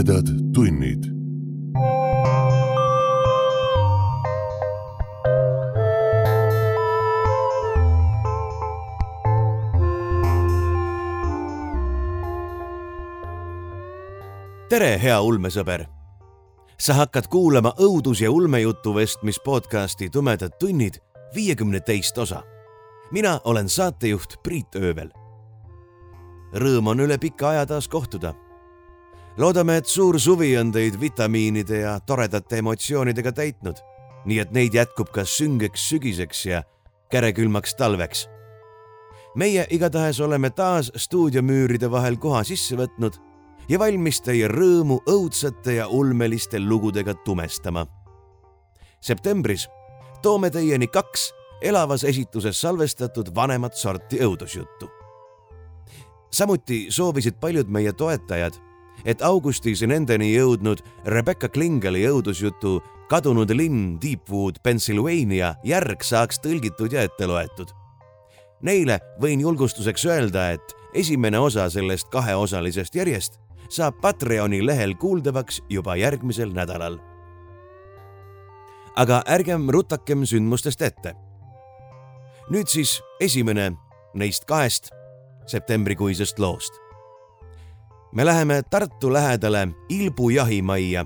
tumedad tunnid. tere, hea ulmesõber. sa hakkad kuulama õudus- ja ulmejutu vestmis podcasti Tumedad tunnid viiekümne teist osa. mina olen saatejuht Priit Öövel. Rõõm on üle pika aja taas kohtuda. Loodame, et suur suvi on teid vitamiinide ja toredate emotsioonidega täitnud, nii et neid jätkub ka süngeks sügiseks ja kärekülmaks talveks. meie igatahes oleme taas stuudiomüüride vahel koha sisse võtnud ja valmis teie rõõmu õudsate ja ulmeliste lugudega tumestama. septembris toome teieni kaks elavas esituses salvestatud vanemat sorti õudusjuttu. samuti soovisid paljud meie toetajad, et augustis nendeni jõudnud Rebecca Klingeli õudusjutu Kadunud linn Deepwood, Pennsylvania järg saaks tõlgitud ja ette loetud. Neile võin julgustuseks öelda, et esimene osa sellest kaheosalisest järjest saab Patreoni lehel kuuldavaks juba järgmisel nädalal. aga ärgem rutakem sündmustest ette. nüüd siis esimene neist kahest septembrikuisest loost. Me läheme Tartu lähedale Ilbu jahimajja,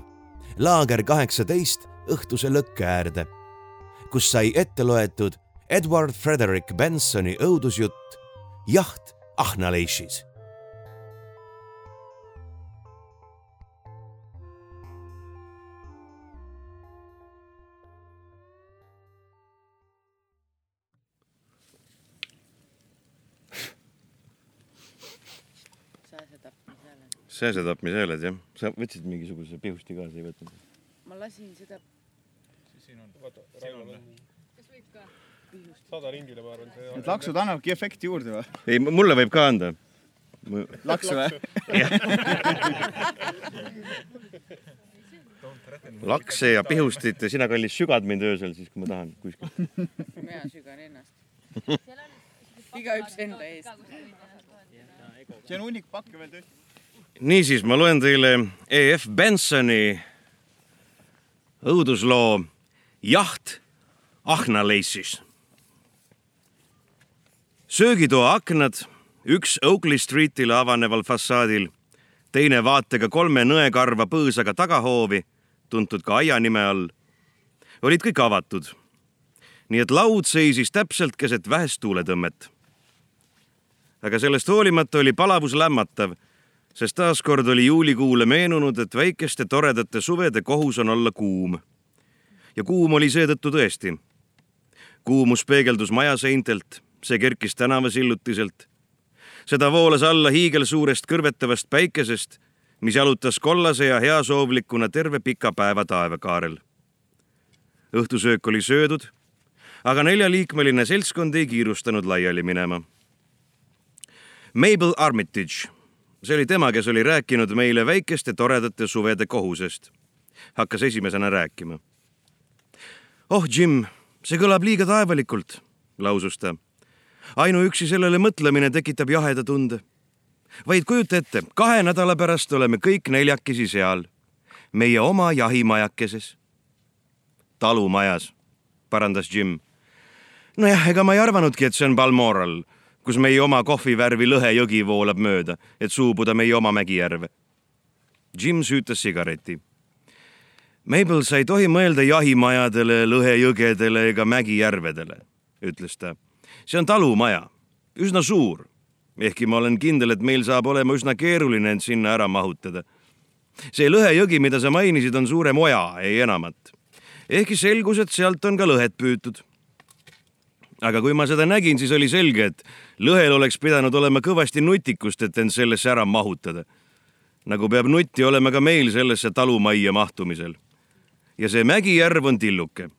laager kaheksateist õhtuse lõkke äärde, kus sai ette loetud Edward Frederick Bensoni õudusjutt Jaht Ahnaleishis sääsetapmishääled jah, sa võtsid mingisuguse pihusti kaasa, ei võtnud? ma lasin seda sada ringile, ma arvan, Need laksud annavadki efekti juurde või? ei, mulle võib ka anda. laksu või? lakse ja pihustit ja sina, kallis, sügad mind öösel siis, kui ma tahan kuskil. mina sügan ennast. igaüks enda eest. see on hunnik pakke veel tõesti. Niisiis, ma loen teile E.F. Bensoni õudusloo Jaht Ahnaleissis. söögitoa aknad, üks Oakley Streetile avaneval fassaadil, teine vaatega kolme nõekarva põõsaga tagahoovi, tuntud ka aia nime all, olid kõik avatud. nii et laud seisis täpselt keset vähest tuuletõmmet. aga sellest hoolimata oli palavus lämmatav sest taaskord oli juulikuule meenunud, et väikeste toredate suvede kohus on olla kuum. ja kuum oli seetõttu tõesti. kuumus peegeldus maja seintelt, see kerkis tänavasillutiselt. seda voolas alla hiigelsuurest kõrvetavast päikesest, mis jalutas kollase ja heasoovlikuna terve pika päeva taevakaarel. õhtusöök oli söödud, aga neljaliikmeline seltskond ei kiirustanud laiali minema. Mabel Armitage see oli tema, kes oli rääkinud meile väikeste toredate suvede kohusest. hakkas esimesena rääkima. oh, Jim, see kõlab liiga taevalikult, lausus ta. ainuüksi sellele mõtlemine tekitab jaheda tunde. vaid kujuta ette, kahe nädala pärast oleme kõik neljakesi seal, meie oma jahimajakeses. talumajas, parandas Jim. nojah, ega ma ei arvanudki, et see on Balmoral kus meie oma kohvivärvi lõhejõgi voolab mööda, et suubuda meie oma mägijärve. Jim süütas sigareti. Mabel, sa ei tohi mõelda jahimajadele, lõhejõgedele ega mägijärvedele, ütles ta. see on talumaja, üsna suur. ehkki ma olen kindel, et meil saab olema üsna keeruline end sinna ära mahutada. see lõhejõgi, mida sa mainisid, on suurem oja, ei enamat. ehkki selgus, et sealt on ka lõhet püütud aga kui ma seda nägin, siis oli selge, et lõhel oleks pidanud olema kõvasti nutikust, et end sellesse ära mahutada. nagu peab nutti olema ka meil sellesse talumajja mahtumisel. ja see Mägijärv on tilluke.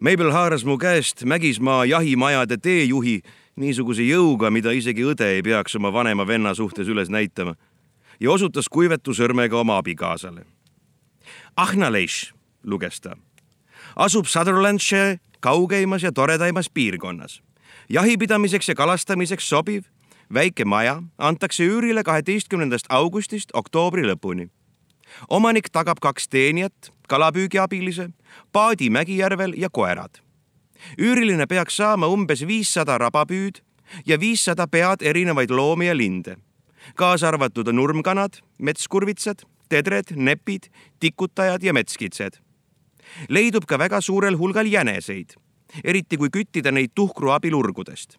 Mabel haaras mu käest Mägismaa jahimajade teejuhi niisuguse jõuga, mida isegi õde ei peaks oma vanema venna suhtes üles näitama ja osutas kuivetu sõrmega oma abikaasale. Ahnaleish, luges ta, asub Sutherlandshire kaugeimas ja toredaimas piirkonnas. jahipidamiseks ja kalastamiseks sobiv, väike maja antakse üürile kaheteistkümnendast augustist oktoobri lõpuni. omanik tagab kaks teenijat, kalapüügiabilise, paadi Mägijärvel ja koerad. üüriline peaks saama umbes viissada rabapüüd ja viissada pead erinevaid loomi ja linde, kaasa arvatud nurmkanad, metskurvitsad, tedred, nepid, tikutajad ja metskitsed. Leidub ka väga suurel hulgal jäneseid, eriti kui küttida neid tuhkru abil urgudest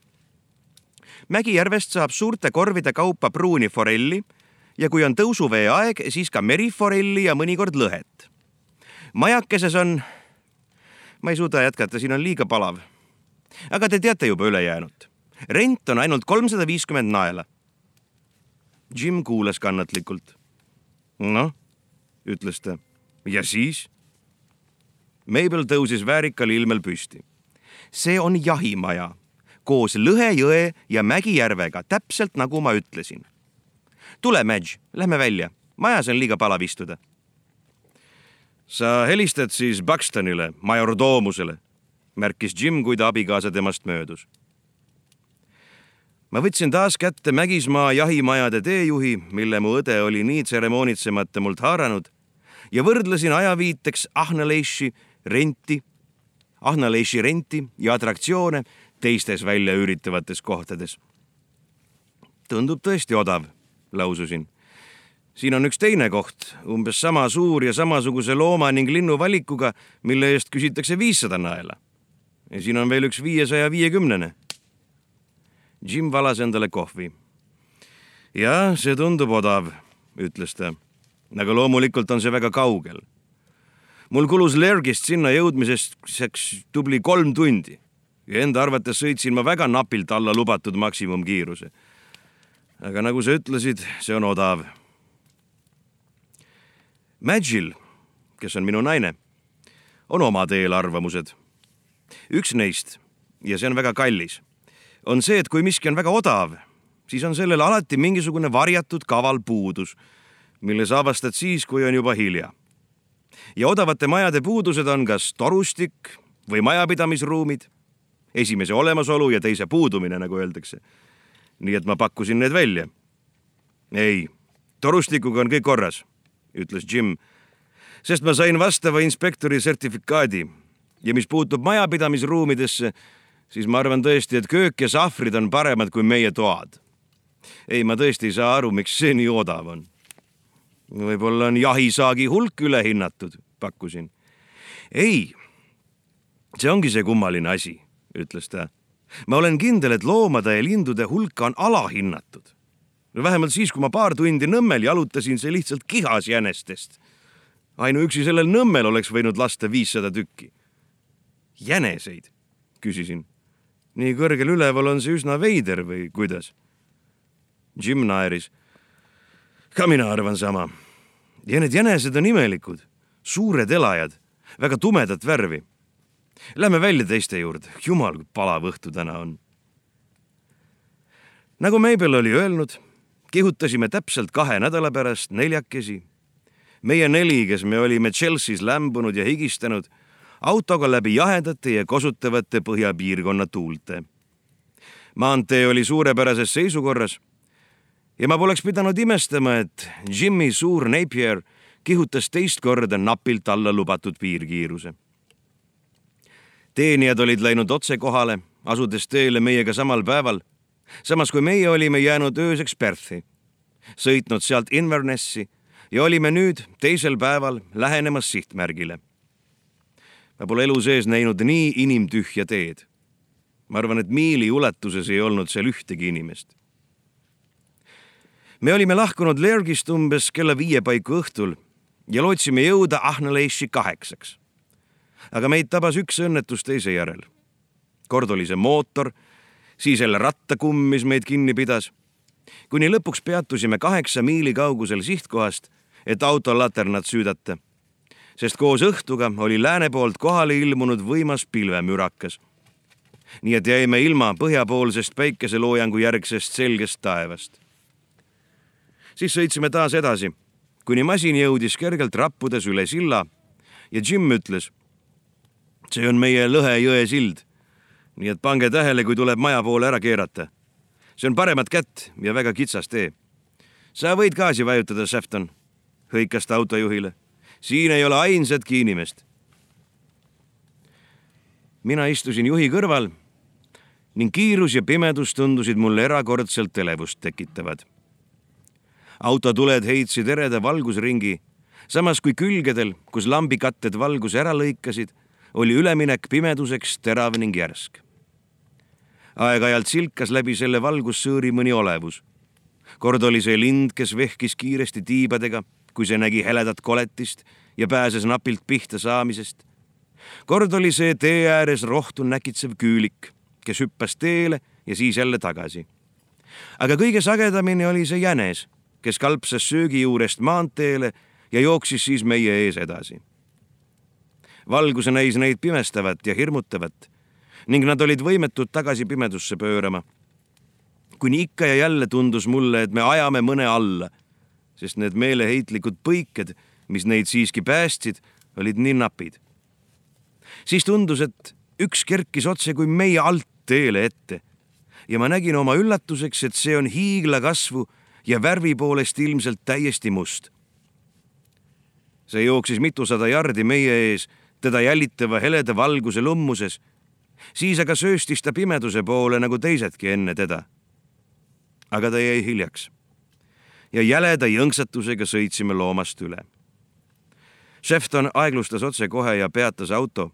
Mägijärvest saab suurte korvide kaupa pruuni forelli ja kui on tõusuvee aeg, siis ka meriforelli ja mõnikord lõhet. majakeses on, ma ei suuda jätkata, siin on liiga palav. aga te teate juba ülejäänut. rent on ainult kolmsada viiskümmend naela. Jim kuulas kannatlikult. noh, ütles ta. ja siis? Mabel tõusis väärikal ilmel püsti. see on jahimaja koos Lõhe jõe ja Mägijärvega, täpselt nagu ma ütlesin. tule, Madge, lähme välja, majas on liiga palav istuda. sa helistad siis Buxtonile, majordoomusele, märkis Jim, kui ta abikaasa temast möödus. ma võtsin taas kätte Mägismaa jahimajade teejuhi, mille mu õde oli nii tseremoonitsemata mult haaranud ja võrdlesin ajaviiteks Ahnaleishi renti, Ahnaleishi renti ja atraktsioone teistes väljaüüritavates kohtades. tundub tõesti odav, laususin. siin on üks teine koht, umbes sama suur ja samasuguse looma ning linnu valikuga, mille eest küsitakse viissada naela. ja siin on veel üks viiesaja viiekümnene. Jim valas endale kohvi. jah, see tundub odav, ütles ta. aga loomulikult on see väga kaugel mul kulus Lergist sinna jõudmiseks tubli kolm tundi ja enda arvates sõitsin ma väga napilt alla lubatud maksimumkiiruse. aga nagu sa ütlesid, see on odav. Madgil, kes on minu naine, on omad eelarvamused. üks neist, ja see on väga kallis, on see, et kui miski on väga odav, siis on sellel alati mingisugune varjatud kaval puudus, mille sa avastad siis, kui on juba hilja. Ja odavate majade puudused on kas torustik või majapidamisruumid esimese olemasolu ja teise puudumine, nagu öeldakse. nii et ma pakkusin need välja. ei, torustikuga on kõik korras, ütles Jim, sest ma sain vastava inspektori sertifikaadi ja mis puutub majapidamisruumidesse, siis ma arvan tõesti, et köök ja sahvrid on paremad kui meie toad. ei, ma tõesti ei saa aru, miks see nii odav on. võib-olla on jahisaagi hulk ülehinnatud, pakkusin. ei, see ongi see kummaline asi ütles ta. ma olen kindel, et loomade ja lindude hulka on alahinnatud. vähemalt siis, kui ma paar tundi Nõmmel jalutasin, see lihtsalt kihas jänestest. ainuüksi sellel Nõmmel oleks võinud lasta viissada tükki. jäneseid, küsisin. nii kõrgel üleval on see üsna veider või kuidas? Jim naeris. ka mina arvan sama. ja need jänesed on imelikud, suured elajad, väga tumedat värvi Lähme välja teiste juurde, jumal, kui palav õhtu täna on. nagu Mabel oli öelnud, kihutasime täpselt kahe nädala pärast neljakesi. meie neli, kes me olime Chelsea's lämbunud ja higistanud, autoga läbi jahedate ja kosutavate põhjapiirkonna tuulte. maantee oli suurepärases seisukorras ja ma poleks pidanud imestama, et Jimmy suur Napier kihutas teist korda napilt alla lubatud piirkiiruse teenijad olid läinud otse kohale, asudes teele meiega samal päeval, samas kui meie olime jäänud ööseks Perthi, sõitnud sealt Invernessi ja olime nüüd teisel päeval lähenemas sihtmärgile. ma pole elu sees näinud nii inimtühja teed. ma arvan, et miili ulatuses ei olnud seal ühtegi inimest. me olime lahkunud Lergist umbes kella viie paiku õhtul ja lootsime jõuda Ahnaleishi kaheksaks aga meid tabas üks õnnetus teise järel. kord oli see mootor, siis jälle rattakumm, mis meid kinni pidas. kuni lõpuks peatusime kaheksa miili kaugusel sihtkohast, et auto laternat süüdata. sest koos õhtuga oli lääne poolt kohale ilmunud võimas pilvemürakas. nii et jäime ilma põhjapoolsest päikeseloojangu järgsest selgest taevast. siis sõitsime taas edasi, kuni masin jõudis kergelt rappudes üle silla ja Jim ütles see on meie Lõhe jõe sild. nii et pange tähele, kui tuleb maja poole ära keerata. see on paremat kätt ja väga kitsas tee. sa võid gaasi vajutada, Sefton, hõikas ta autojuhile. siin ei ole ainsatki inimest. mina istusin juhi kõrval ning kiirus ja pimedus tundusid mulle erakordselt elevust tekitavad. Autotuled heitsid ereda valgusringi, samas kui külgedel, kus lambikatted valguse ära lõikasid, oli üleminek pimeduseks terav ning järsk. aeg-ajalt silkas läbi selle valgussõõri mõni olevus. kord oli see lind, kes vehkis kiiresti tiibadega, kui see nägi heledat koletist ja pääses napilt pihta saamisest. kord oli see tee ääres rohtu näkitsev küülik kes hüppas teele ja siis jälle tagasi. aga kõige sagedamini oli see jänes, kes kalpsas söögi juurest maanteele ja jooksis siis meie ees edasi. valguse näis neid pimestavat ja hirmutavat ning nad olid võimetud tagasi pimedusse pöörama. kuni ikka ja jälle tundus mulle, et me ajame mõne alla, sest need meeleheitlikud põiked, mis neid siiski päästsid, olid nii napid. siis tundus, et üks kerkis otse kui meie alt teele ette ja ma nägin oma üllatuseks, et see on hiiglakasvu ja värvi poolest ilmselt täiesti must. see jooksis mitusada jardi meie ees, teda jälitava heleda valguse lummuses. siis aga sööstis ta pimeduse poole nagu teisedki enne teda. aga ta jäi hiljaks. ja jäleda jõnksatusega sõitsime loomast üle. Shefton aeglustas otsekohe ja peatas auto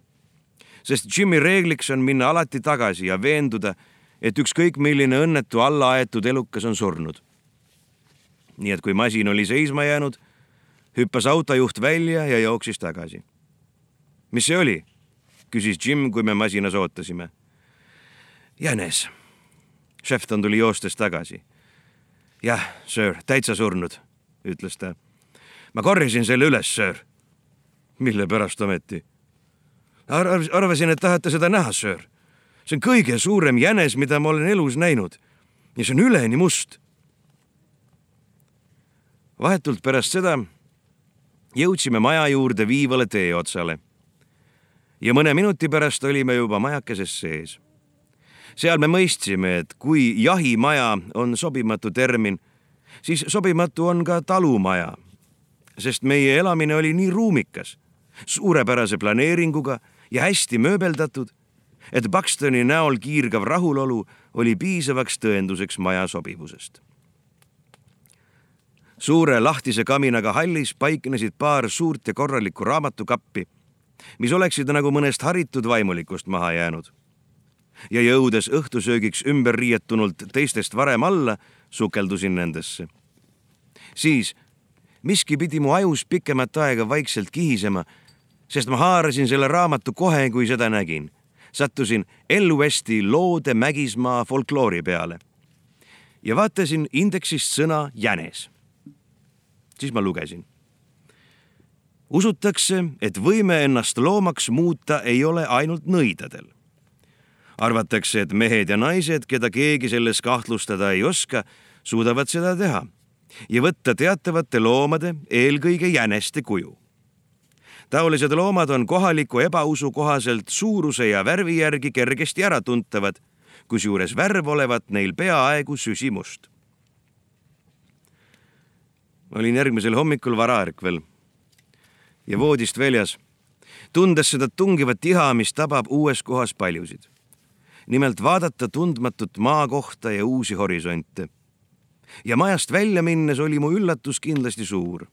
sest Jimmy reegliks on minna alati tagasi ja veenduda, et ükskõik milline õnnetu allaaetud elukas on surnud. Nii et kui masin oli seisma jäänud, hüppas autojuht välja ja jooksis tagasi. mis see oli? küsis Jim, kui me masinas ootasime. jänes. Shefton tuli joostes tagasi. jah, söör, täitsa surnud, ütles ta. ma korjasin selle üles, söör. mille pärast ometi? Ar arvasin, et tahate seda näha, söör. see on kõige suurem jänes, mida ma olen elus näinud. ja see on üleni must. Vahetult pärast seda jõudsime maja juurde viivale teeotsale. ja mõne minuti pärast olime juba majakeses sees. seal me mõistsime, et kui jahimaja on sobimatu termin, siis sobimatu on ka talumaja, sest meie elamine oli nii ruumikas, suurepärase planeeringuga ja hästi mööbeldatud, et Buxtoni näol kiirgav rahulolu oli piisavaks tõenduseks maja sobivusest. Suure lahtise kaminaga hallis paiknesid paar suurt ja korralikku raamatukappi, mis oleksid nagu mõnest haritud vaimulikust maha jäänud. ja jõudes õhtusöögiks ümber riietunult teistest varem alla, sukeldusin nendesse. siis miski pidi mu ajus pikemat aega vaikselt kihisema sest ma haarasin selle raamatu kohe, kui seda nägin. sattusin Ellu Esti loode Mägismaa folkloori peale ja vaatasin indeksist sõna jänes. Siis ma lugesin. usutakse, et võime ennast loomaks muuta ei ole ainult nõidadel. arvatakse, et mehed ja naised, keda keegi selles kahtlustada ei oska, suudavad seda teha ja võtta teatavate loomade, eelkõige jäneste kuju taolised loomad on kohaliku ebausu kohaselt suuruse ja värvi järgi kergesti äratuntavad, kusjuures värv olevat neil peaaegu süsimust. Olin järgmisel hommikul varaärkvel ja voodist väljas, tundes seda tungivat iha, mis tabab uues kohas paljusid. nimelt vaadata tundmatut maakohta ja uusi horisonte. ja majast välja minnes oli mu üllatus kindlasti suur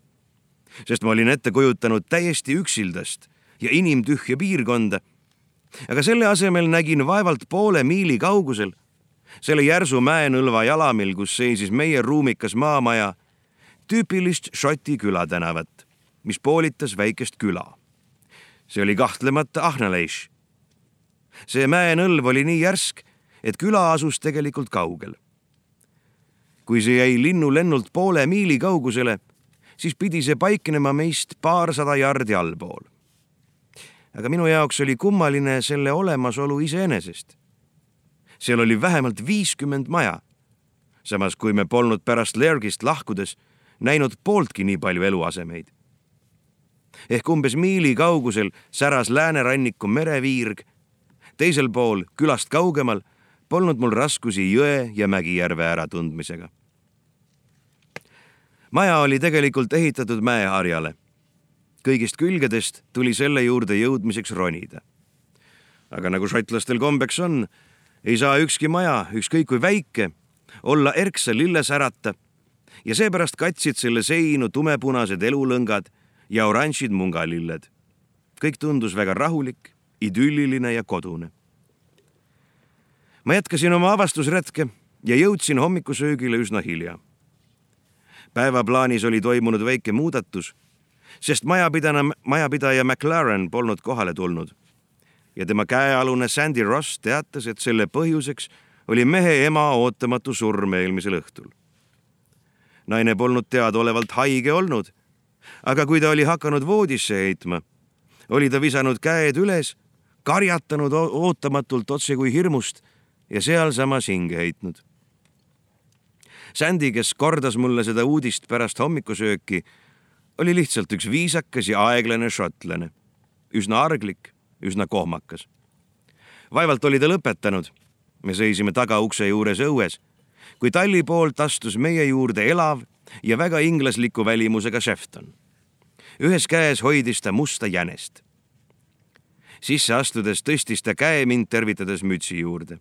sest ma olin ette kujutanud täiesti üksildast ja inimtühja piirkonda. aga selle asemel nägin vaevalt poole miili kaugusel selle järsu mäenõlva jalamil, kus seisis meie ruumikas maamaja, tüüpilist Šoti külatänavat, mis poolitas väikest küla. see oli kahtlemata Ahnaleix. see mäenõlv oli nii järsk, et küla asus tegelikult kaugel. kui see jäi linnulennult poole miili kaugusele siis pidi see paiknema meist paarsada jardi allpool. aga minu jaoks oli kummaline selle olemasolu iseenesest. seal oli vähemalt viiskümmend maja. samas kui me polnud pärast Lergist lahkudes näinud pooltki nii palju eluasemeid. ehk umbes miili kaugusel säras lääneranniku mereviirg, teisel pool külast kaugemal polnud mul raskusi jõe ja Mägijärve äratundmisega. maja oli tegelikult ehitatud mäeharjale. kõigist külgedest tuli selle juurde jõudmiseks ronida. aga nagu šotlastel kombeks on, ei saa ükski maja, ükskõik kui väike, olla erksa lillesärata ja seepärast katsid selle seinu tumepunased elulõngad ja oranžid mungalilled. kõik tundus väga rahulik, idülliline ja kodune. ma jätkasin oma avastusretke ja jõudsin hommikusöögile üsna hilja. päevaplaanis oli toimunud väike muudatus, sest majapidana, majapidaja McLaren polnud kohale tulnud ja tema käealune Sandy Ross teatas, et selle põhjuseks oli mehe ema ootamatu surm eelmisel õhtul. Naine polnud teadaolevalt haige olnud, aga kui ta oli hakanud voodisse heitma, oli ta visanud käed üles, karjatanud ootamatult otse kui hirmust ja sealsamas hinge heitnud. Sandy, kes kordas mulle seda uudist pärast hommikusööki, oli lihtsalt üks viisakas ja aeglane šotlane, üsna arglik, üsna kohmakas. vaevalt oli ta lõpetanud me seisime tagaukse juures õues, kui talli poolt astus meie juurde elav ja väga inglasliku välimusega Shefton. ühes käes hoidis ta musta jänest. sisse astudes tõstis ta käe mind tervitades mütsi juurde.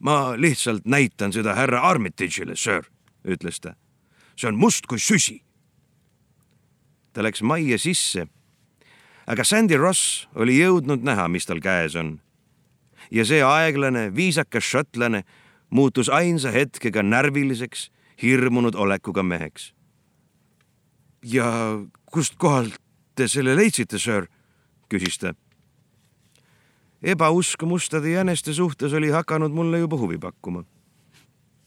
ma lihtsalt näitan seda härra Armitage'ile, sir, ütles ta. see on must kui süsi. ta läks majja sisse, aga Sandy Ross oli jõudnud näha, mis tal käes on ja see aeglane, viisakas šotlane muutus ainsa hetkega närviliseks, hirmunud olekuga meheks. ja kust kohalt te selle leidsite, söör? küsis ta. ebausk mustade jäneste suhtes oli hakanud mulle juba huvi pakkuma.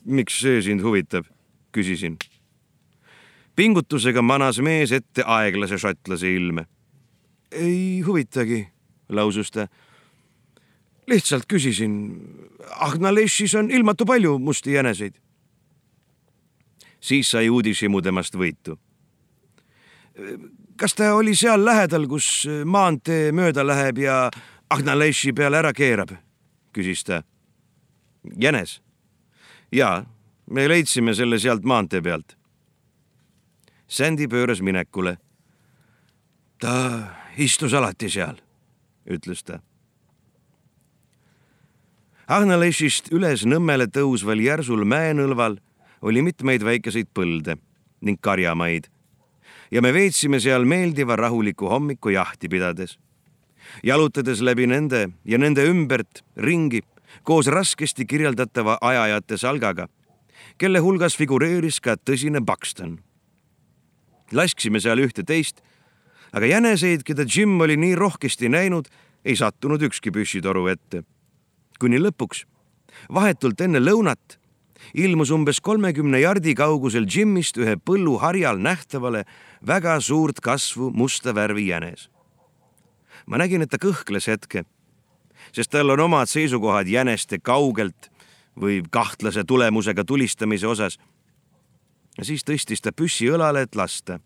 miks see sind huvitab? küsisin. pingutusega manas mees ette aeglase šotlase ilme. ei huvitagi, lausus ta lihtsalt küsisin. Ahnaleshis on ilmatu palju musti jäneseid. siis sai uudishimu temast võitu. kas ta oli seal lähedal, kus maantee mööda läheb ja Ahnaleshi peale ära keerab? küsis ta. jänes? jaa, me leidsime selle sealt maantee pealt. Sandy pööras minekule. ta istus alati seal, ütles ta Ahnaleshist üles Nõmmele tõusval järsul mäenõlval oli mitmeid väikeseid põlde ning karjamaid ja me veetsime seal meeldiva rahuliku hommiku jahti pidades. jalutades läbi nende ja nende ümbert ringi koos raskesti kirjeldatava ajajate salgaga, kelle hulgas figureeris ka tõsine Buxton. lasksime seal ühte-teist, aga jäneseid, keda Jim oli nii rohkesti näinud, ei sattunud ükski püssitoru ette kuni lõpuks, vahetult enne lõunat, ilmus umbes kolmekümne jardi kaugusel Jimmist ühe põllu harjal nähtavale väga suurt kasvu musta värvi jänes. ma nägin, et ta kõhkles hetke, sest tal on omad seisukohad jäneste kaugelt või kahtlase tulemusega tulistamise osas. ja siis tõstis ta püssi õlale, et lasta.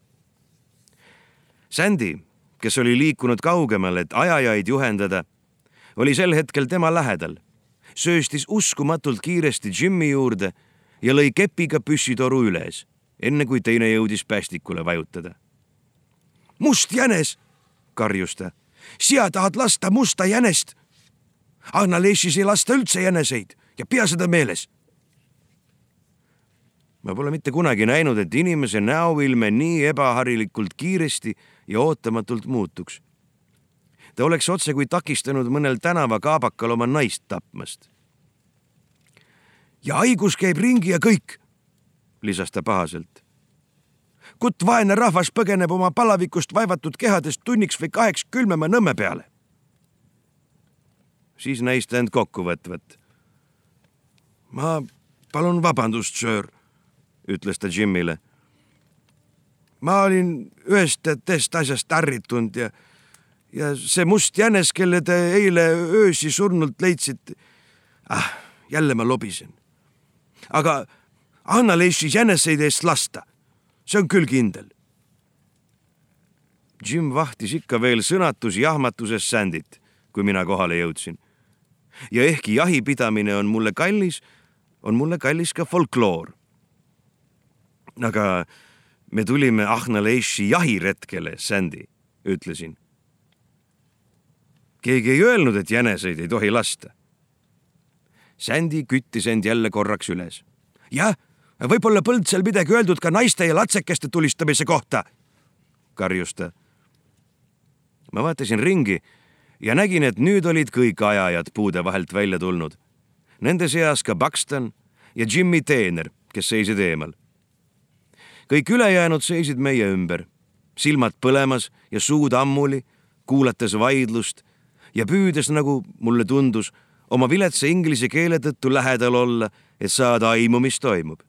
Sandy, kes oli liikunud kaugemale, et ajajaid juhendada, oli sel hetkel tema lähedal sööstis uskumatult kiiresti Jimmy juurde ja lõi kepiga püssitoru üles, enne kui teine jõudis päästikule vajutada. must jänes, karjus ta. sina tahad lasta musta jänest? Anna-Leeshis ei lasta üldse jäneseid ja pea seda meeles. ma pole mitte kunagi näinud, et inimese näoilme nii ebaharilikult kiiresti ja ootamatult muutuks ta oleks otsekui takistanud mõnel tänavakaabakal oma naist tapmast. ja haigus käib ringi ja kõik, lisas ta pahaselt. kutt vaene rahvas põgeneb oma palavikust vaevatud kehadest tunniks või kaheks külmema nõmme peale. siis näis ta end kokku võtvat. ma palun vabandust, söör, ütles ta Jimmile. ma olin ühest teist asjast ärritunud ja ja see must jänes, kelle te eile öösi surnult leidsite. ah, jälle ma lobisen. aga Anna-Leishis jäneseid eest lasta, see on küll kindel. Jim vahtis ikka veel sõnatus jahmatuses Sandit, kui mina kohale jõudsin. ja ehkki jahipidamine on mulle kallis, on mulle kallis ka folkloor. aga me tulime Ahnaleiši jahiretkele, Sandy, ütlesin. Keegi ei öelnud, et jäneseid ei tohi lasta. Sandy küttis end jälle korraks üles. jah, võib-olla Põldsal midagi öeldud ka naiste ja latsekeste tulistamise kohta, karjus ta. ma vaatasin ringi ja nägin, et nüüd olid kõik ajajad puude vahelt välja tulnud. Nende seas ka Buxton ja Jimmy Teener, kes seisid eemal. kõik ülejäänud seisid meie ümber, silmad põlemas ja suud ammuli, kuulates vaidlust ja püüdes, nagu mulle tundus, oma viletsa inglise keele tõttu lähedal olla, et saada aimu, mis toimub.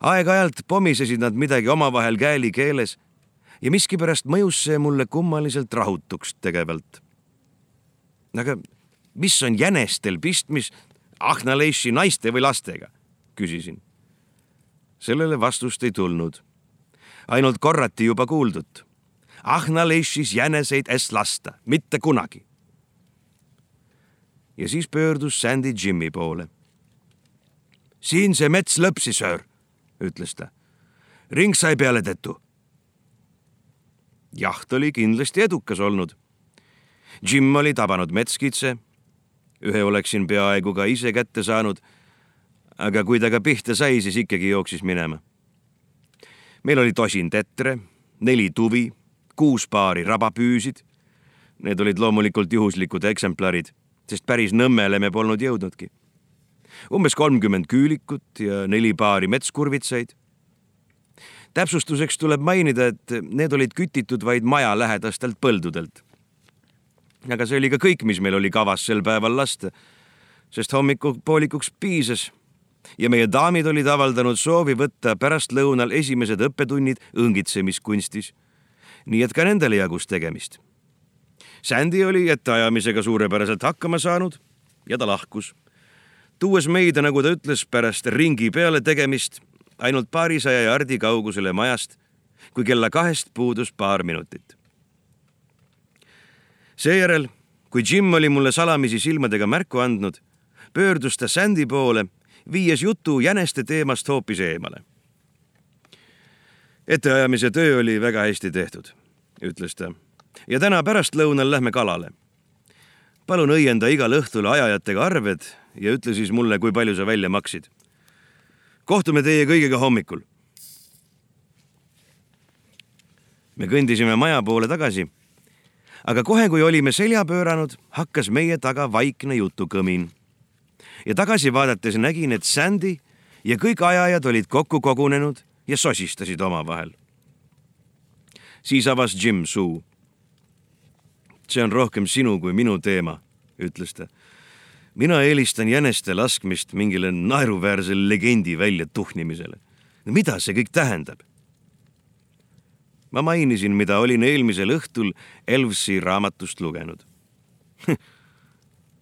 aeg-ajalt pomisesid nad midagi omavahel kääli keeles ja miskipärast mõjus see mulle kummaliselt rahutuks tegevalt. aga mis on jänestel pistmist Ahnaleiši naiste või lastega? küsisin. sellele vastust ei tulnud. ainult korrati juba kuuldut. Ahnaleišis jäneseid es lasta, mitte kunagi. ja siis pöördus Sandy Jimmy poole. siin see mets lõpsi, söör, ütles ta. ring sai peale tetu jaht oli kindlasti edukas olnud. Jim oli tabanud metskitse. ühe oleksin peaaegu ka ise kätte saanud. aga kui ta ka pihta sai, siis ikkagi jooksis minema. meil oli tosin tetre, neli tuvi, kuus paari rabapüüsid. Need olid loomulikult juhuslikud eksemplarid, sest päris Nõmmele me polnud jõudnudki. umbes kolmkümmend küülikut ja neli paari metskurvitsaid täpsustuseks tuleb mainida, et need olid kütitud vaid majalähedastelt põldudelt. aga see oli ka kõik, mis meil oli kavas sel päeval lasta, sest hommikupoolikuks piisas ja meie daamid olid avaldanud soovi võtta pärastlõunal esimesed õppetunnid õngitsemiskunstis. Nii et ka nendele jagus tegemist. Sandy oli etteajamisega suurepäraselt hakkama saanud ja ta lahkus, tuues meid, nagu ta ütles, pärast ringi peale tegemist ainult paarisaja jardi kaugusele majast, kui kella kahest puudus paar minutit. seejärel, kui Jim oli mulle salamisi silmadega märku andnud, pöördus ta Sandy poole, viies jutu jäneste teemast hoopis eemale. Etteajamise töö oli väga hästi tehtud, ütles ta. ja täna pärastlõunal lähme kalale. palun õienda igal õhtul ajajatega arved ja ütle siis mulle, kui palju sa välja maksid kohtume teie kõigiga hommikul. me kõndisime maja poole tagasi. aga kohe, kui olime selja pööranud, hakkas meie taga vaikne jutukõmin. ja tagasi vaadates nägin, et Sandy ja kõik ajajad olid kokku kogunenud ja sosistasid omavahel. siis avas Jim suu. see on rohkem sinu kui minu teema, ütles ta mina eelistan jäneste laskmist mingile naeruväärsele legendi väljatuhnimisele. mida see kõik tähendab? ma mainisin, mida olin eelmisel õhtul Elvsi raamatust lugenud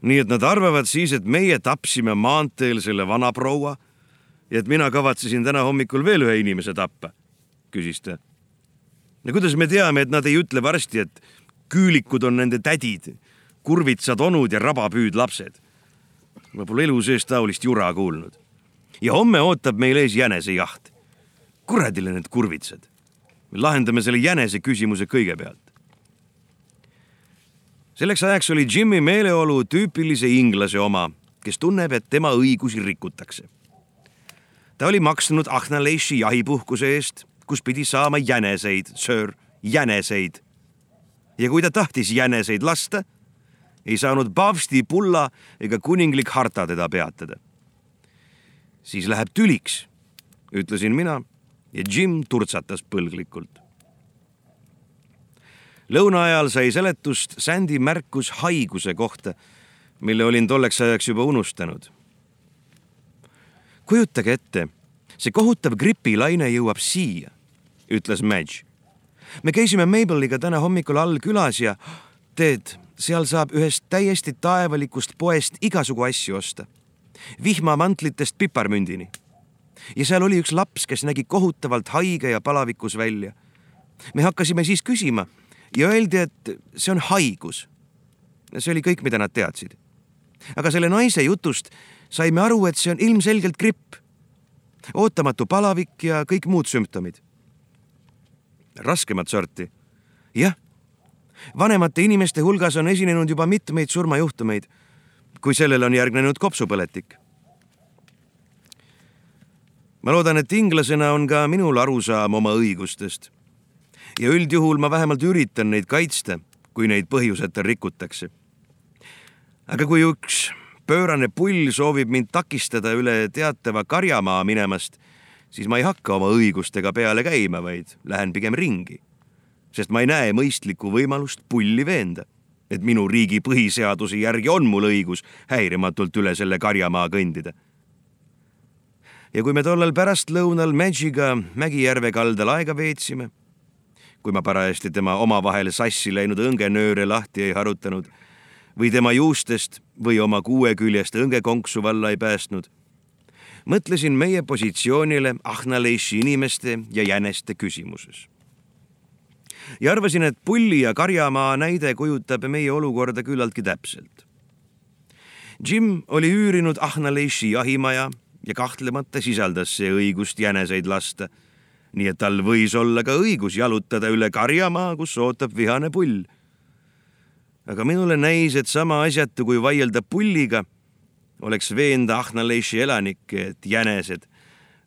nii et nad arvavad siis, et meie tapsime maanteel selle vanaproua ja et mina kavatsesin täna hommikul veel ühe inimese tappa, küsis ta. no kuidas me teame, et nad ei ütle varsti, et küülikud on nende tädid, kurvitsad onud ja rabapüüdlapsed ma pole elu sees taolist jura kuulnud. ja homme ootab meil ees jänesejaht. kuradile need kurvitsad. me lahendame selle jänese küsimuse kõigepealt. selleks ajaks oli Jimmy meeleolu tüüpilise inglase oma, kes tunneb, et tema õigusi rikutakse. Ta oli maksnud Ahnaleiši jahipuhkuse eest, kus pidi saama jäneseid, söör, jäneseid. ja kui ta tahtis jäneseid lasta ei saanud paavsti pulla ega kuninglik harta teda peatada. siis läheb tüliks, ütlesin mina ja Jim turtsatas põlglikult. lõuna ajal sai seletust Sandy märkus haiguse kohta, mille olin tolleks ajaks juba unustanud. Kujutage ette, see kohutav gripilaine jõuab siia, ütles Madge. me käisime Mabeliga täna hommikul all külas ja teed seal saab ühest täiesti taevalikust poest igasugu asju osta. vihmamantlitest piparmündini. ja seal oli üks laps, kes nägi kohutavalt haige ja palavikus välja. me hakkasime siis küsima ja öeldi, et see on haigus. see oli kõik, mida nad teadsid. aga selle naise jutust saime aru, et see on ilmselgelt gripp. ootamatu palavik ja kõik muud sümptomid. raskemat sorti. jah, vanemate inimeste hulgas on esinenud juba mitmeid surmajuhtumeid, kui sellele on järgnenud kopsupõletik ma loodan, et inglasena on ka minul arusaam oma õigustest. ja üldjuhul ma vähemalt üritan neid kaitsta, kui neid põhjuseta rikutakse. aga kui üks pöörane pull soovib mind takistada üle teatava karjamaa minemast, siis ma ei hakka oma õigustega peale käima, vaid lähen pigem ringi. sest ma ei näe mõistlikku võimalust pulli veenda, et minu riigi põhiseaduse järgi on mul õigus häirimatult üle selle karjamaa kõndida ja kui me tollal pärastlõunal Magiga Mägijärve kaldal aega veetsime, kui ma parajasti tema omavahel sassi läinud õngenööre lahti ei harutanud või tema juustest või oma kuueküljest õngekonksu valla ei päästnud, mõtlesin meie positsioonile Ahnaleiši inimeste ja jäneste küsimuses. ja arvasin, et Pulli ja Karjamaa näide kujutab meie olukorda küllaltki täpselt. Jim oli üürinud Ahnaleiši jahimaja ja kahtlemata sisaldas see õigust jäneseid lasta. nii et tal võis olla ka õigus jalutada üle karjamaa, kus ootab vihane pull. Aga minule näis, et sama asjatu kui vaielda pulliga, oleks veenda Ahnaleši elanikke, et jänesed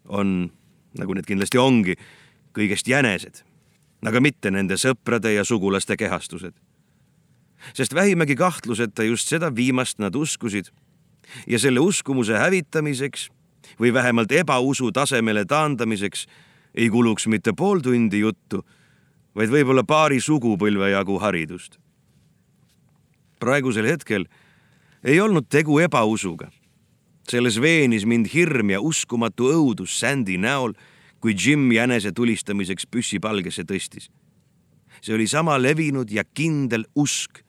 on, nagu need kindlasti ongi, kõigest jänesed, aga mitte nende sõprade ja sugulaste kehastused. sest vähimagi kahtluseta just seda viimast nad uskusid ja selle uskumuse hävitamiseks või vähemalt ebausu tasemele taandamiseks ei kuluks mitte pool tundi juttu, vaid võib-olla paari sugupõlve jagu haridust. Praegusel hetkel ei olnud tegu ebausuga. selles veenis mind hirm ja uskumatu õudus Sandy näol, kui Jim jänese tulistamiseks püssi palgesse tõstis. see oli sama levinud ja kindel usk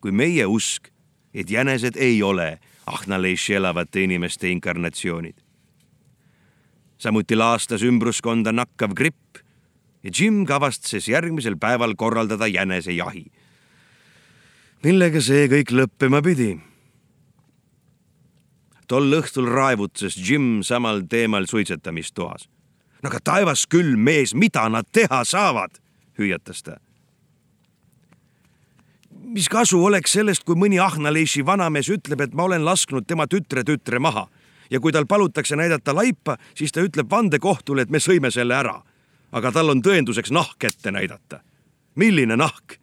kui meie usk, et jänesed ei ole Ahnaleši elavate inimeste inkarnatsioonid samuti laastas ümbruskonda nakkav gripp ja Jim kavastas järgmisel päeval korraldada jänesejahi. Millega see kõik lõppema pidi? tol õhtul raevutses Jim samal teemal suitsetamistoas. no aga taevas küll, mees, mida nad teha saavad, hüüatas ta. mis kasu oleks sellest, kui mõni Ahnaleisi vanamees ütleb, et ma olen lasknud tema tütre tütre maha ja kui tal palutakse näidata laipa, siis ta ütleb vandekohtule, et me sõime selle ära. aga tal on tõenduseks nahk ette näidata. milline nahk?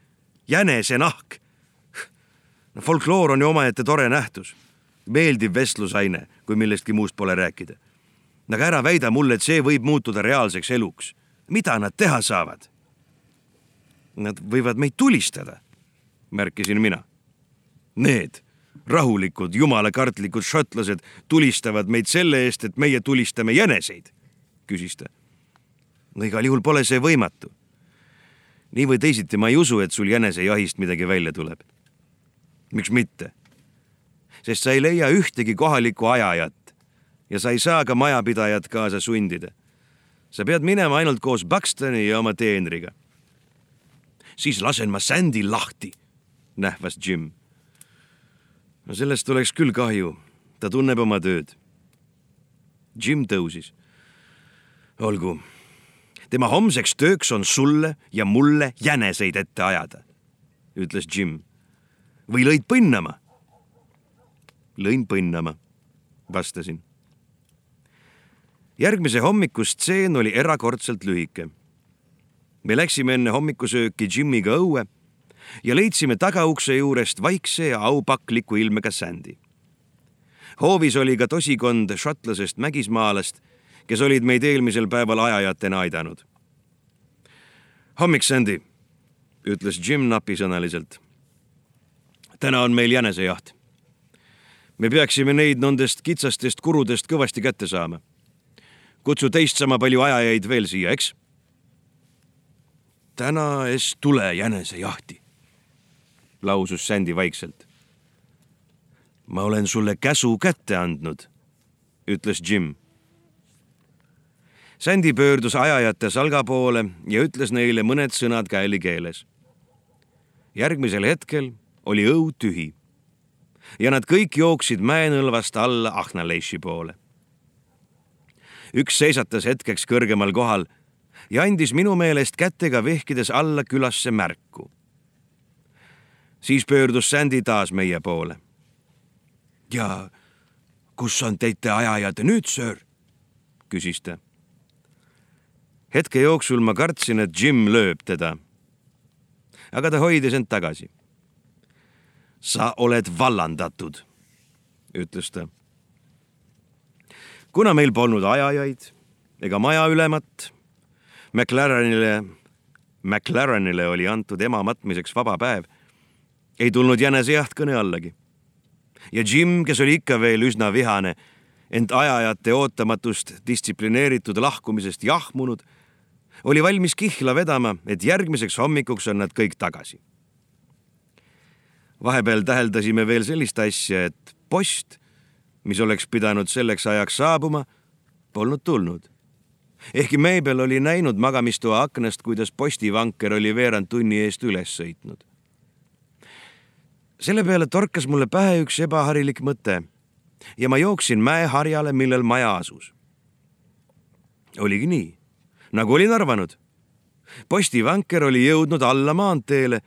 jänese nahk. No folkloor on ju omaette tore nähtus, meeldiv vestlusaine, kui millestki muust pole rääkida. aga ära väida mulle, et see võib muutuda reaalseks eluks. mida nad teha saavad? Nad võivad meid tulistada, märkisin mina. Need rahulikud, jumalakartlikud šotlased tulistavad meid selle eest, et meie tulistame jäneseid, küsis ta. no igal juhul pole see võimatu. nii või teisiti ma ei usu, et sul jänesejahist midagi välja tuleb. Miks mitte? sest sa ei leia ühtegi kohalikku ajajat ja sa ei saa ka majapidajat kaasa sundida. sa pead minema ainult koos Buxtoni ja oma teenriga. siis lasen ma Sandy lahti, nähvas Jim no sellest oleks küll kahju, ta tunneb oma tööd. Jim tõusis. olgu, tema homseks tööks on sulle ja mulle jäneseid ette ajada, ütles Jim. Või lõid põnnama? lõin põnnama, vastasin. järgmise hommiku stseen oli erakordselt lühike. me läksime enne hommikusööki Jimiga õue ja leidsime tagaukse juurest vaikse ja aupakliku ilmega Sandy. hoovis oli ka tosikond šotlasest mägismaalast, kes olid meid eelmisel päeval ajajatena aidanud. hommik, Sandy, ütles Jim napisõnaliselt. Täna on meil jänesejaht. me peaksime neid nendest kitsastest kurudest kõvasti kätte saama. kutsu teist sama palju ajajaid veel siia, eks? täna es tule jänesejahti lausus Sandy vaikselt. ma olen sulle käsu kätte andnud, ütles Jim. Sandy pöördus ajajate salga poole ja ütles neile mõned sõnad käeli keeles. järgmisel hetkel oli õu tühi. ja nad kõik jooksid mäenõlvast alla Ahnaleiši poole. üks seisatas hetkeks kõrgemal kohal ja andis minu meelest kätega vehkides alla külasse märku. siis pöördus Sandy taas meie poole. ja kus on teite ajajad nüüd, söör? küsis ta. hetke jooksul ma kartsin, et Jim lööb teda. aga ta hoidis end tagasi. Sa oled vallandatud, ütles ta. kuna meil polnud ajajaid ega majaülemat, McLarenile, McLarenile oli antud ema matmiseks vaba päev, ei tulnud jänesejaht kõne allagi. ja Jim, kes oli ikka veel üsna vihane, ent ajajate ootamatust distsiplineeritud lahkumisest jahmunud, oli valmis kihla vedama, et järgmiseks hommikuks on nad kõik tagasi. Vahepeal täheldasime veel sellist asja, et post, mis oleks pidanud selleks ajaks saabuma, polnud tulnud ehkki Meibel oli näinud magamistoa aknast, kuidas postivanker oli veerand tunni eest üles sõitnud. selle peale torkas mulle pähe üks ebaharilik mõte ja ma jooksin mäeharjale, millel maja asus. oligi nii, nagu olin arvanud. postivanker oli jõudnud alla maanteele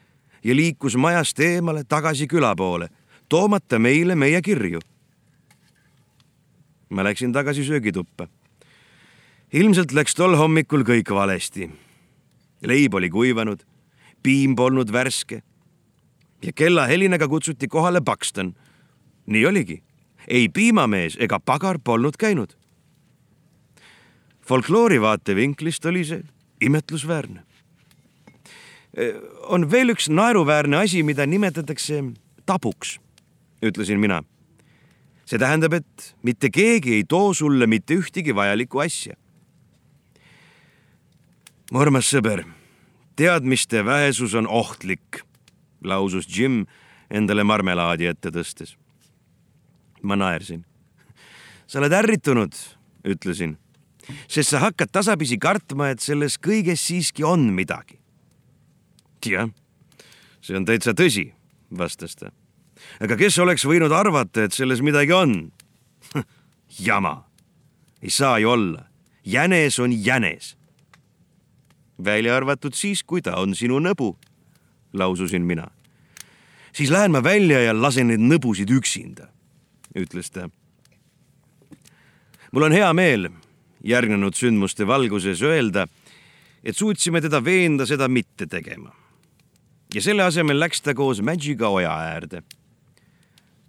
ja liikus majast eemale tagasi küla poole, toomata meile meie kirju. ma läksin tagasi söögituppa ilmselt läks tol hommikul kõik valesti. leib oli kuivanud, piim polnud värske ja kellahelinaga kutsuti kohale Paxton. nii oligi, ei piimamees ega pagar polnud käinud. folkloori vaatevinklist oli see imetlusväärne. On veel üks naeruväärne asi, mida nimetatakse tabuks, ütlesin mina. see tähendab, et mitte keegi ei too sulle mitte ühtegi vajalikku asja mu armas sõber, teadmiste vähesus on ohtlik, lausus Jim endale marmelaadi ette tõstes. ma naersin. sa oled ärritunud, ütlesin, sest sa hakkad tasapisi kartma, et selles kõiges siiski on midagi. Jah, see on täitsa tõsi, vastas ta. aga kes oleks võinud arvata, et selles midagi on? jama, ei saa ju olla, jänes on jänes välja arvatud siis, kui ta on sinu nõbu, laususin mina. siis lähen ma välja ja lasen neid nõbusid üksinda, ütles ta. mul on hea meel järgnenud sündmuste valguses öelda, et suutsime teda veenda seda mitte tegema. Ja selle asemel läks ta koos Magiga oja äärde.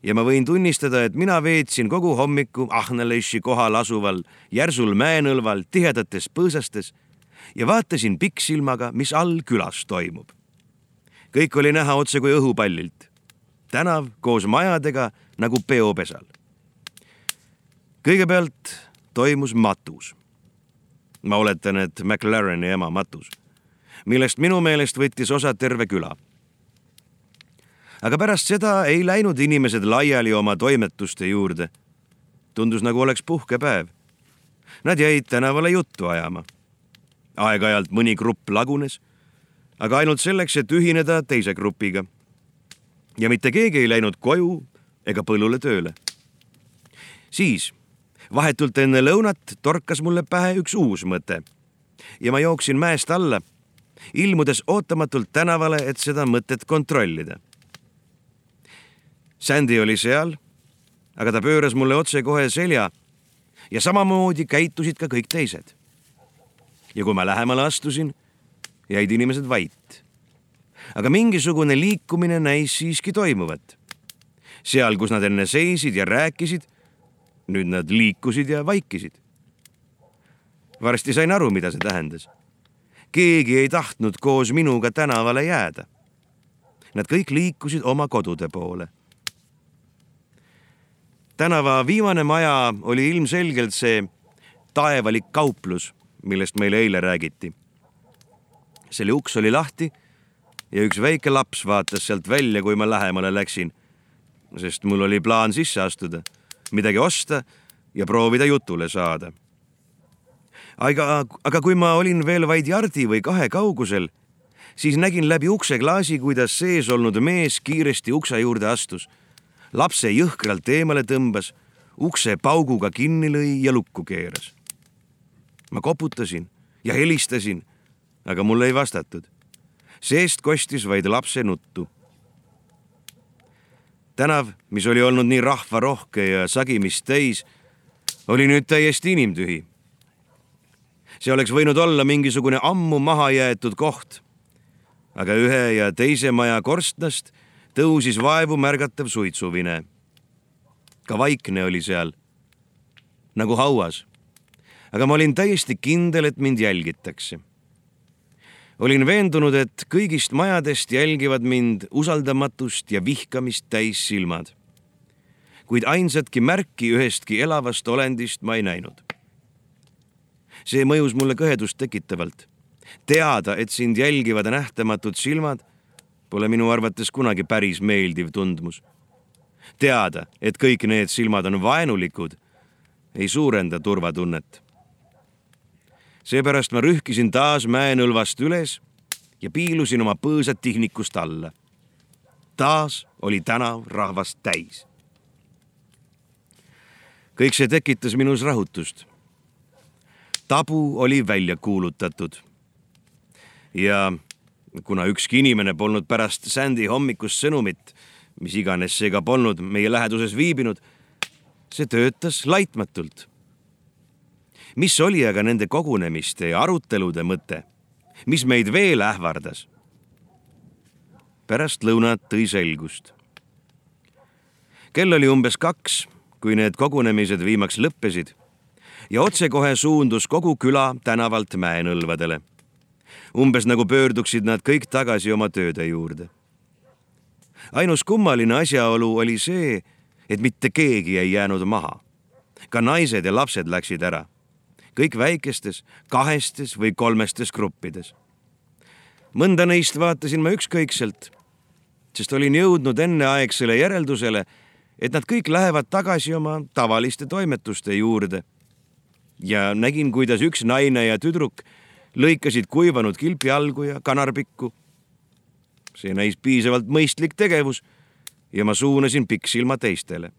ja ma võin tunnistada, et mina veetsin kogu hommiku Ahnaleši kohal asuval järsul mäenõlval tihedates põõsastes ja vaatasin pikksilmaga, mis all külas toimub. kõik oli näha otse kui õhupallilt. tänav koos majadega nagu peopesal. kõigepealt toimus matus. ma oletan, et McLareni ema matus, millest minu meelest võttis osa terve küla aga pärast seda ei läinud inimesed laiali oma toimetuste juurde. tundus, nagu oleks puhkepäev. Nad jäid tänavale juttu ajama aeg-ajalt mõni grupp lagunes, aga ainult selleks, et ühineda teise grupiga. ja mitte keegi ei läinud koju ega põllule tööle. siis vahetult enne lõunat torkas mulle pähe üks uus mõte ja ma jooksin mäest alla, ilmudes ootamatult tänavale, et seda mõtet kontrollida. Sandy oli seal, aga ta pööras mulle otsekohe selja ja samamoodi käitusid ka kõik teised ja kui ma lähemale astusin, jäid inimesed vait. aga mingisugune liikumine näis siiski toimuvat. seal, kus nad enne seisid ja rääkisid, nüüd nad liikusid ja vaikisid. varsti sain aru, mida see tähendas. Keegi ei tahtnud koos minuga tänavale jääda. Nad kõik liikusid oma kodude poole tänava viimane maja oli ilmselgelt see taevalik kauplus, millest meile eile räägiti. selle uks oli lahti ja üks väike laps vaatas sealt välja, kui ma lähemale läksin. sest mul oli plaan sisse astuda, midagi osta ja proovida jutule saada. Aga, aga kui ma olin veel vaid jardi või kahe kaugusel, siis nägin läbi ukseklaasi, kuidas sees olnud mees kiiresti ukse juurde astus, lapse jõhkralt eemale tõmbas, ukse pauguga kinni lõi ja lukku keeras. ma koputasin ja helistasin, aga mulle ei vastatud. seest kostis vaid lapse nuttu. tänav, mis oli olnud nii rahvarohke ja sagimist täis, oli nüüd täiesti inimtühi. See oleks võinud olla mingisugune ammu maha jäetud koht. aga ühe ja teise maja korstnast tõusis vaevu märgatav suitsuvine. ka vaikne oli seal, nagu hauas. aga ma olin täiesti kindel, et mind jälgitakse. olin veendunud, et kõigist majadest jälgivad mind usaldamatust ja vihkamist täis silmad. kuid ainsatki märki ühestki elavast olendist ma ei näinud. See mõjus mulle kõhedust tekitavalt. teada, et sind jälgivad nähtamatud silmad pole minu arvates kunagi päris meeldiv tundmus. teada, et kõik need silmad on vaenulikud, ei suurenda turvatunnet. seepärast ma rühkisin taas mäenõlvast üles ja piilusin oma põõsad tihnikust alla. taas oli tänav rahvast täis. kõik see tekitas minus rahutust. Tabu oli välja kuulutatud. ja kuna ükski inimene polnud pärast Sandy hommikust sõnumit, mis iganes see ka polnud, meie läheduses viibinud, see töötas laitmatult. mis oli aga nende kogunemiste ja arutelude mõte, mis meid veel ähvardas? pärast lõunat tõi selgust. kell oli umbes kaks, kui need kogunemised viimaks lõppesid ja otsekohe suundus kogu küla tänavalt mäenõlvadele umbes nagu pöörduksid nad kõik tagasi oma tööde juurde. ainus kummaline asjaolu oli see, et mitte keegi ei jäänud maha. ka naised ja lapsed läksid ära. kõik väikestes, kahestes või kolmestes gruppides. mõnda neist vaatasin ma ükskõikselt, sest olin jõudnud enneaegsele järeldusele, et nad kõik lähevad tagasi oma tavaliste toimetuste juurde. Ja nägin, kuidas üks naine ja tüdruk lõikasid kuivanud kilpijalgu ja kanarpikku. see näis piisavalt mõistlik tegevus ja ma suunasin pikksilma teistele.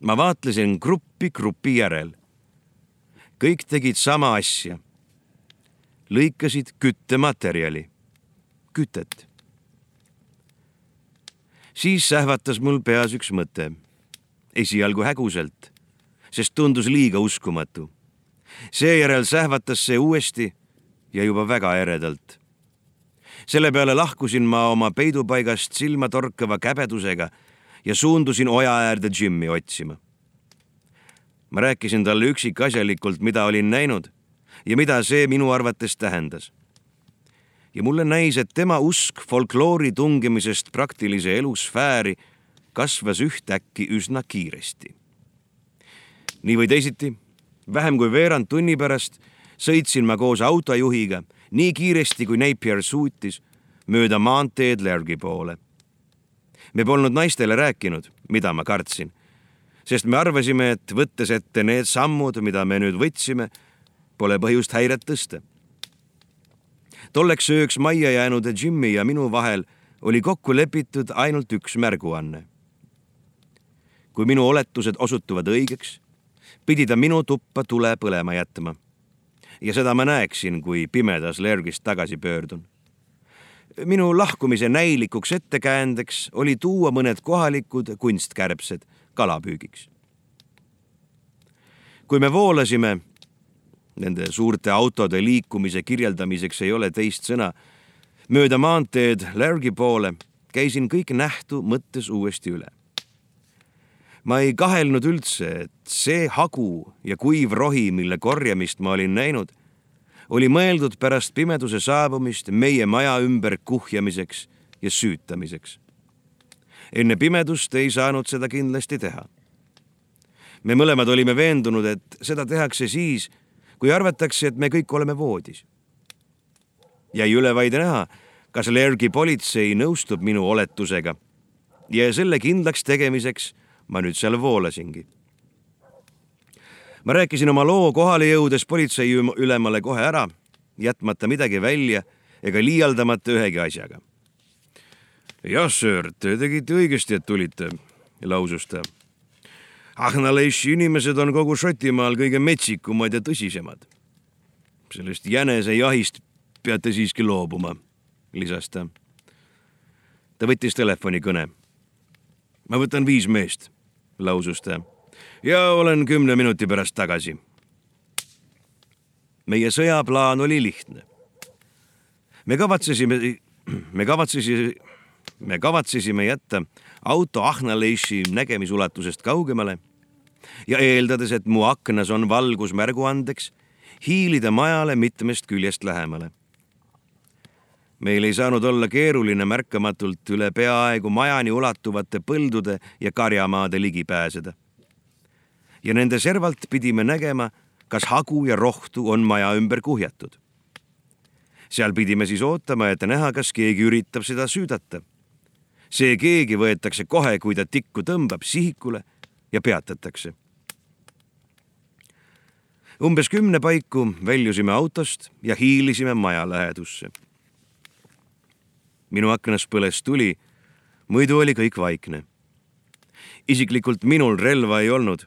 ma vaatlesin gruppi grupi järel. kõik tegid sama asja. lõikasid küttematerjali, kütet. siis sähvatas mul peas üks mõte, esialgu häguselt, sest tundus liiga uskumatu seejärel sähvatas see uuesti ja juba väga eredalt. selle peale lahkusin ma oma peidupaigast silmatorkava käbedusega ja suundusin oja äärde Jimmy otsima. ma rääkisin talle üksikasjalikult, mida olin näinud ja mida see minu arvates tähendas. ja mulle näis, et tema usk folkloori tungimisest praktilise elu sfääri kasvas ühtäkki üsna kiiresti. Nii või teisiti vähem kui veerand tunni pärast sõitsin ma koos autojuhiga nii kiiresti, kui Napier suutis, mööda maanteed Lergi poole. me polnud naistele rääkinud, mida ma kartsin, sest me arvasime, et võttes ette need sammud, mida me nüüd võtsime, pole põhjust häiret tõsta. tolleks ööks majja jäänud Jimmy ja minu vahel oli kokku lepitud ainult üks märguanne. kui minu oletused osutuvad õigeks pidi ta minu tuppa tule põlema jätma. ja seda ma näeksin, kui pimedas Lergist tagasi pöördun. minu lahkumise näilikuks ettekäändeks oli tuua mõned kohalikud kunstkärbsed kalapüügiks. kui me voolasime, nende suurte autode liikumise kirjeldamiseks ei ole teist sõna, mööda maanteed Lergi poole, käisin kõik nähtu mõttes uuesti üle ma ei kahelnud üldse, et see hagu ja kuiv rohi, mille korjamist ma olin näinud, oli mõeldud pärast pimeduse saabumist meie maja ümber kuhjamiseks ja süütamiseks. enne pimedust ei saanud seda kindlasti teha. me mõlemad olime veendunud, et seda tehakse siis, kui arvatakse, et me kõik oleme voodis. jäi üle vaid näha, kas Lergi politsei nõustub minu oletusega ja selle kindlaks tegemiseks ma nüüd seal voolasingi. ma rääkisin oma loo kohale jõudes politseiülemale kohe ära, jätmata midagi välja ega liialdamata ühegi asjaga. jah, söör, te tegite õigesti, et tulite, lausus ta. Ahnaleši inimesed on kogu Šotimaal kõige metsikumad ja tõsisemad. sellest jänesejahist peate siiski loobuma, lisas ta. ta võttis telefonikõne. ma võtan viis meest, lausus ta ja olen kümne minuti pärast tagasi. meie sõjaplaan oli lihtne. me kavatsesime, me kavatsesime, me kavatsesime jätta auto Ahnaleiši nägemisulatusest kaugemale ja eeldades, et mu aknas on valgus märguandeks, hiilida majale mitmest küljest lähemale. Meil ei saanud olla keeruline märkamatult üle peaaegu majani ulatuvate põldude ja karjamaade ligi pääseda ja nende servalt pidime nägema, kas hagu ja rohtu on maja ümber kuhjatud. seal pidime siis ootama, et näha, kas keegi üritab seda süüdata. see keegi võetakse kohe, kui ta tikku tõmbab sihikule ja peatatakse. umbes kümne paiku väljusime autost ja hiilisime maja lähedusse. Minu aknas põles tuli, muidu oli kõik vaikne. isiklikult minul relva ei olnud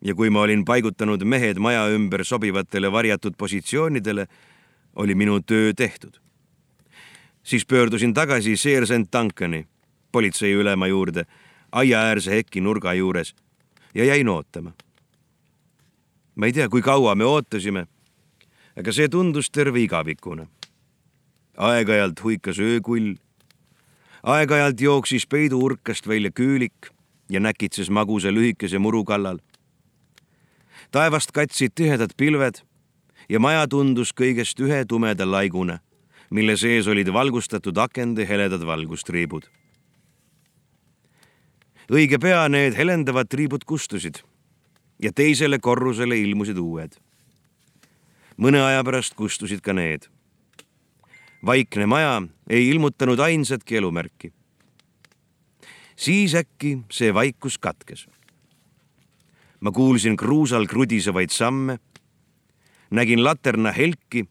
ja kui ma olin paigutanud mehed maja ümber sobivatele varjatud positsioonidele, oli minu töö tehtud. siis pöördusin tagasi seersent Duncani, politseiülema juurde, aiaäärse heki nurga juures ja jäin ootama. ma ei tea, kui kaua me ootasime, aga see tundus terve igavikuna. Aeg-ajalt huikas öökull, aeg-ajalt jooksis peiduurkast välja küülik ja näkitses magusa lühikese muru kallal taevast katsid tihedad pilved ja maja tundus kõigest ühe tumeda laiguna, mille sees olid valgustatud akende heledad valgustriibud. õige pea need helendavad triibud kustusid ja teisele korrusele ilmusid uued. mõne aja pärast kustusid ka need. Vaikne maja ei ilmutanud ainsatki elumärki. siis äkki see vaikus katkes ma kuulsin kruusal krudisevaid samme, nägin laterna helki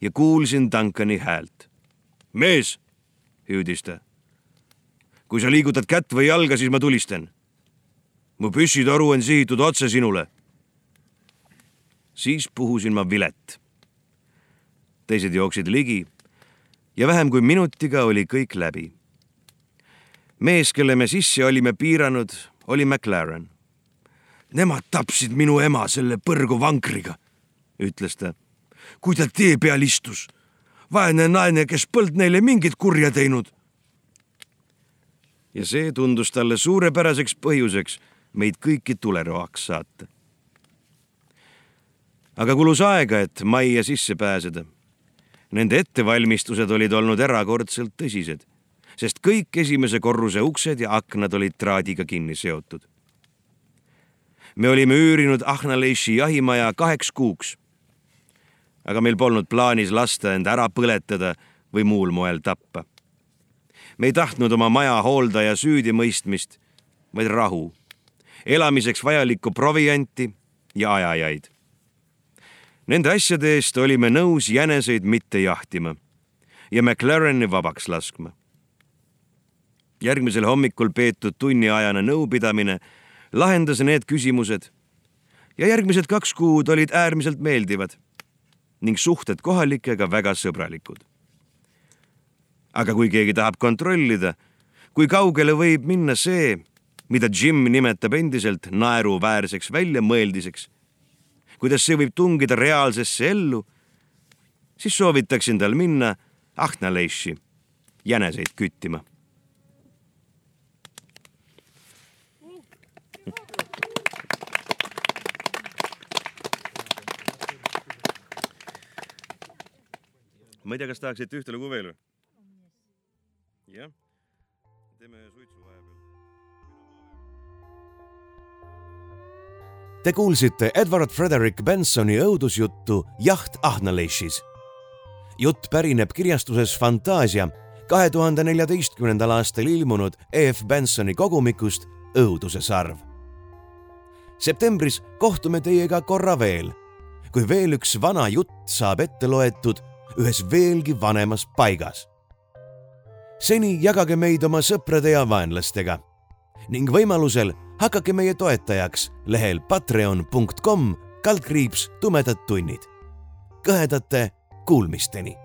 ja kuulsin Duncani häält. mees, hüüdis ta. kui sa liigutad kätt või jalga, siis ma tulistan. mu püssitoru on sihitud otse sinule. siis puhusin ma vilet. teised jooksid ligi ja vähem kui minutiga oli kõik läbi. mees, kelle me sisse olime piiranud, oli McLaren Nemad tapsid minu ema selle põrgu vankriga, ütles ta. kui ta tee peal istus. vaene naine, kes polnud neile mingit kurja teinud. ja see tundus talle suurepäraseks põhjuseks meid kõiki tuleroaks saata. aga kulus aega, et majja sisse pääseda. Nende ettevalmistused olid olnud erakordselt tõsised, sest kõik esimese korruse uksed ja aknad olid traadiga kinni seotud me olime üürinud Ahnaleiši jahimaja kaheks kuuks. aga meil polnud plaanis lasta end ära põletada või muul moel tappa. me ei tahtnud oma maja hooldaja süüdimõistmist, vaid rahu, elamiseks vajalikku provianti ja ajajaid. Nende asjade eest olime nõus jäneseid mitte jahtima ja McLareni vabaks laskma. järgmisel hommikul peetud tunniajane nõupidamine lahendas need küsimused ja järgmised kaks kuud olid äärmiselt meeldivad ning suhted kohalikega väga sõbralikud. aga kui keegi tahab kontrollida, kui kaugele võib minna see, mida Jim nimetab endiselt naeruväärseks väljamõeldiseks, kuidas see võib tungida reaalsesse ellu, siis soovitaksin tal minna Ahnaleiši jäneseid küttima. Ma ei tea, kas tahaksite ühte lugu veel või? jah, teeme suitsu Te kuulsite Edward Frederick Bensoni õudusjuttu Jaht Ahnaleishis. jutt pärineb kirjastuses Fantaasia kahe tuhande neljateistkümnendal aastal ilmunud E.F. Bensoni kogumikust Õuduse sarv. septembris kohtume teiega korra veel, kui veel üks vana jutt saab ette loetud ühes veelgi vanemas paigas. seni jagage meid oma sõprade ja vaenlastega ning võimalusel hakake meie toetajaks lehel patreon.com kaldkriips tumedad tunnid. kõhedate kuulmisteni